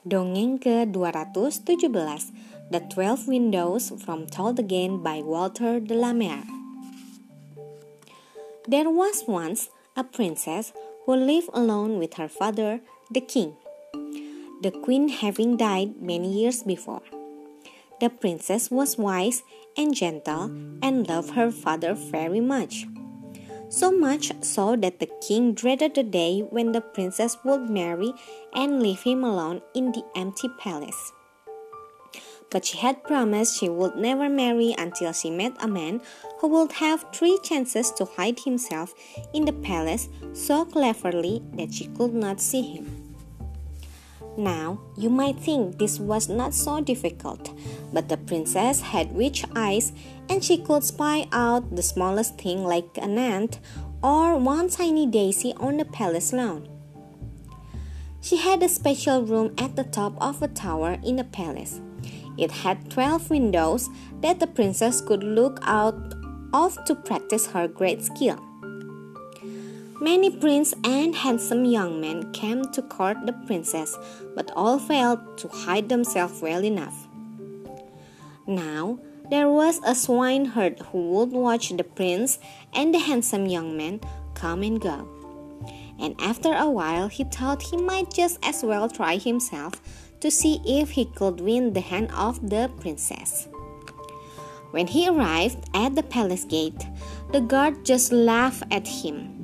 Dongeng ke-217 The Twelve Windows from Told Again by Walter de la Mare There was once a princess who lived alone with her father, the king, the queen having died many years before. The princess was wise and gentle and loved her father very much so much so that the king dreaded the day when the princess would marry and leave him alone in the empty palace. But she had promised she would never marry until she met a man who would have three chances to hide himself in the palace so cleverly that she could not see him. Now, you might think this was not so difficult, but the princess had witch eyes and she could spy out the smallest thing like an ant or one tiny daisy on the palace lawn. She had a special room at the top of a tower in the palace. It had 12 windows that the princess could look out of to practice her great skill. Many princes and handsome young men came to court the princess, but all failed to hide themselves well enough. Now, there was a swineherd who would watch the prince and the handsome young man come and go. And after a while, he thought he might just as well try himself to see if he could win the hand of the princess. When he arrived at the palace gate, the guard just laughed at him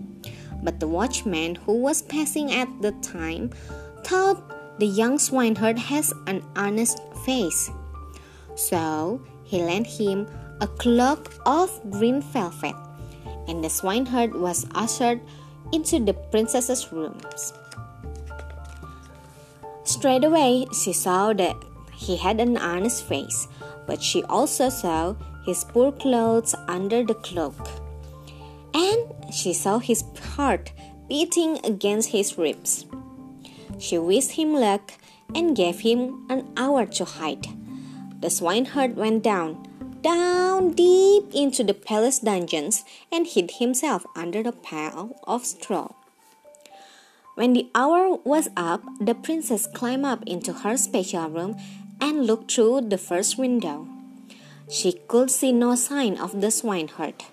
but the watchman who was passing at the time thought the young swineherd has an honest face. So he lent him a cloak of green velvet, and the swineherd was ushered into the princess's rooms. Straight away, she saw that he had an honest face, but she also saw his poor clothes under the cloak she saw his heart beating against his ribs. She wished him luck and gave him an hour to hide. The swineherd went down, down deep into the palace dungeons and hid himself under a pile of straw. When the hour was up, the princess climbed up into her special room and looked through the first window. She could see no sign of the swineherd.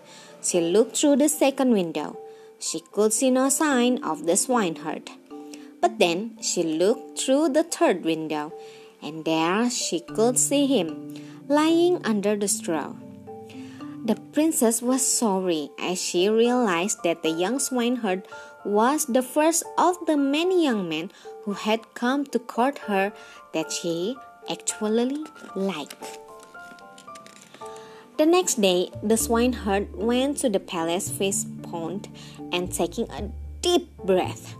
She looked through the second window. She could see no sign of the swineherd. But then she looked through the third window, and there she could see him, lying under the straw. The princess was sorry as she realized that the young swineherd was the first of the many young men who had come to court her that she actually liked. The next day, the swineherd went to the palace fish pond and taking a deep breath,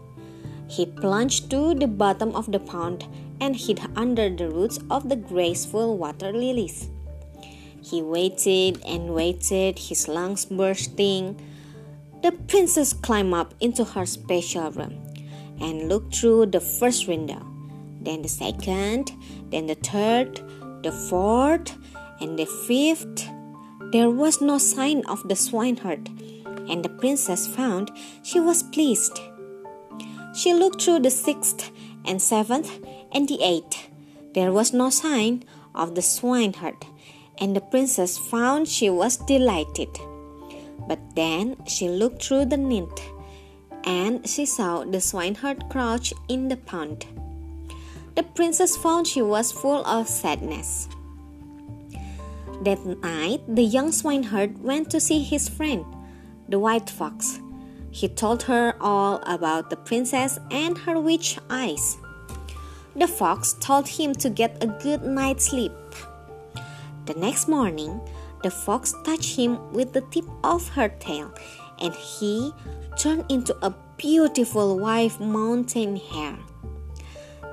he plunged to the bottom of the pond and hid under the roots of the graceful water lilies. He waited and waited, his lungs bursting. The princess climbed up into her special room and looked through the first window, then the second, then the third, the fourth, and the fifth there was no sign of the swineherd, and the princess found she was pleased. She looked through the sixth and seventh and the eighth. There was no sign of the swineherd, and the princess found she was delighted. But then she looked through the ninth, and she saw the swineherd crouch in the pond. The princess found she was full of sadness. That night, the young swineherd went to see his friend, the white fox. He told her all about the princess and her witch eyes. The fox told him to get a good night's sleep. The next morning, the fox touched him with the tip of her tail, and he turned into a beautiful white mountain hare.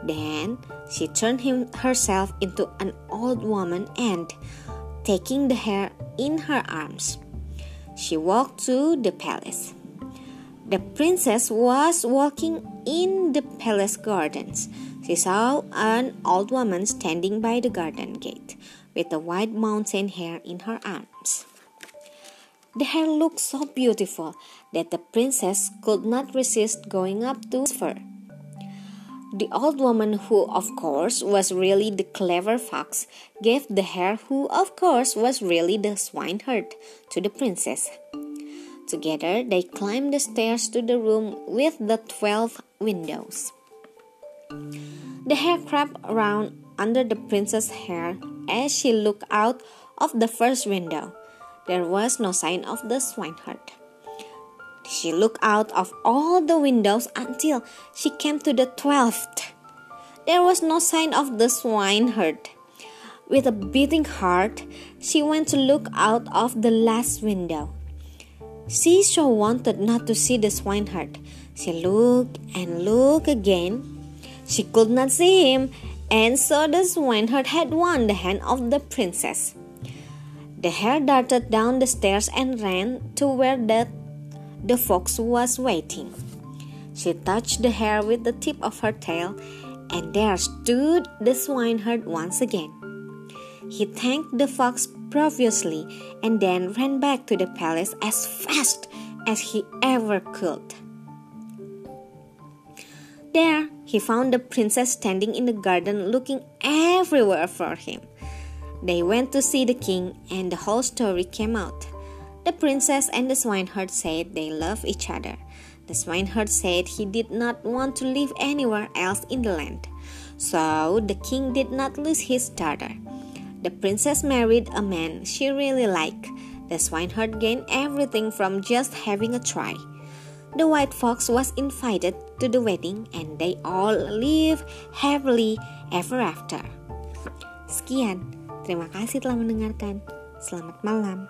Then she turned him herself into an old woman and taking the hare in her arms. She walked to the palace. The princess was walking in the palace gardens. She saw an old woman standing by the garden gate with a white mountain hare in her arms. The hare looked so beautiful that the princess could not resist going up to her. The old woman, who of course was really the clever fox, gave the hare, who of course was really the swineherd, to the princess. Together they climbed the stairs to the room with the twelve windows. The hare crept around under the princess's hair as she looked out of the first window. There was no sign of the swineherd. She looked out of all the windows until she came to the twelfth. There was no sign of the swineherd. With a beating heart, she went to look out of the last window. She so wanted not to see the swineherd. She looked and looked again. She could not see him, and so the swineherd had won the hand of the princess. The hare darted down the stairs and ran to where the the fox was waiting. She touched the hare with the tip of her tail, and there stood the swineherd once again. He thanked the fox profusely and then ran back to the palace as fast as he ever could. There, he found the princess standing in the garden looking everywhere for him. They went to see the king, and the whole story came out. The princess and the swineherd said they loved each other. The swineherd said he did not want to live anywhere else in the land. So the king did not lose his daughter. The princess married a man she really liked. The swineherd gained everything from just having a try. The white fox was invited to the wedding and they all live happily ever after. Sekian, terima kasih telah mendengarkan. Selamat malam.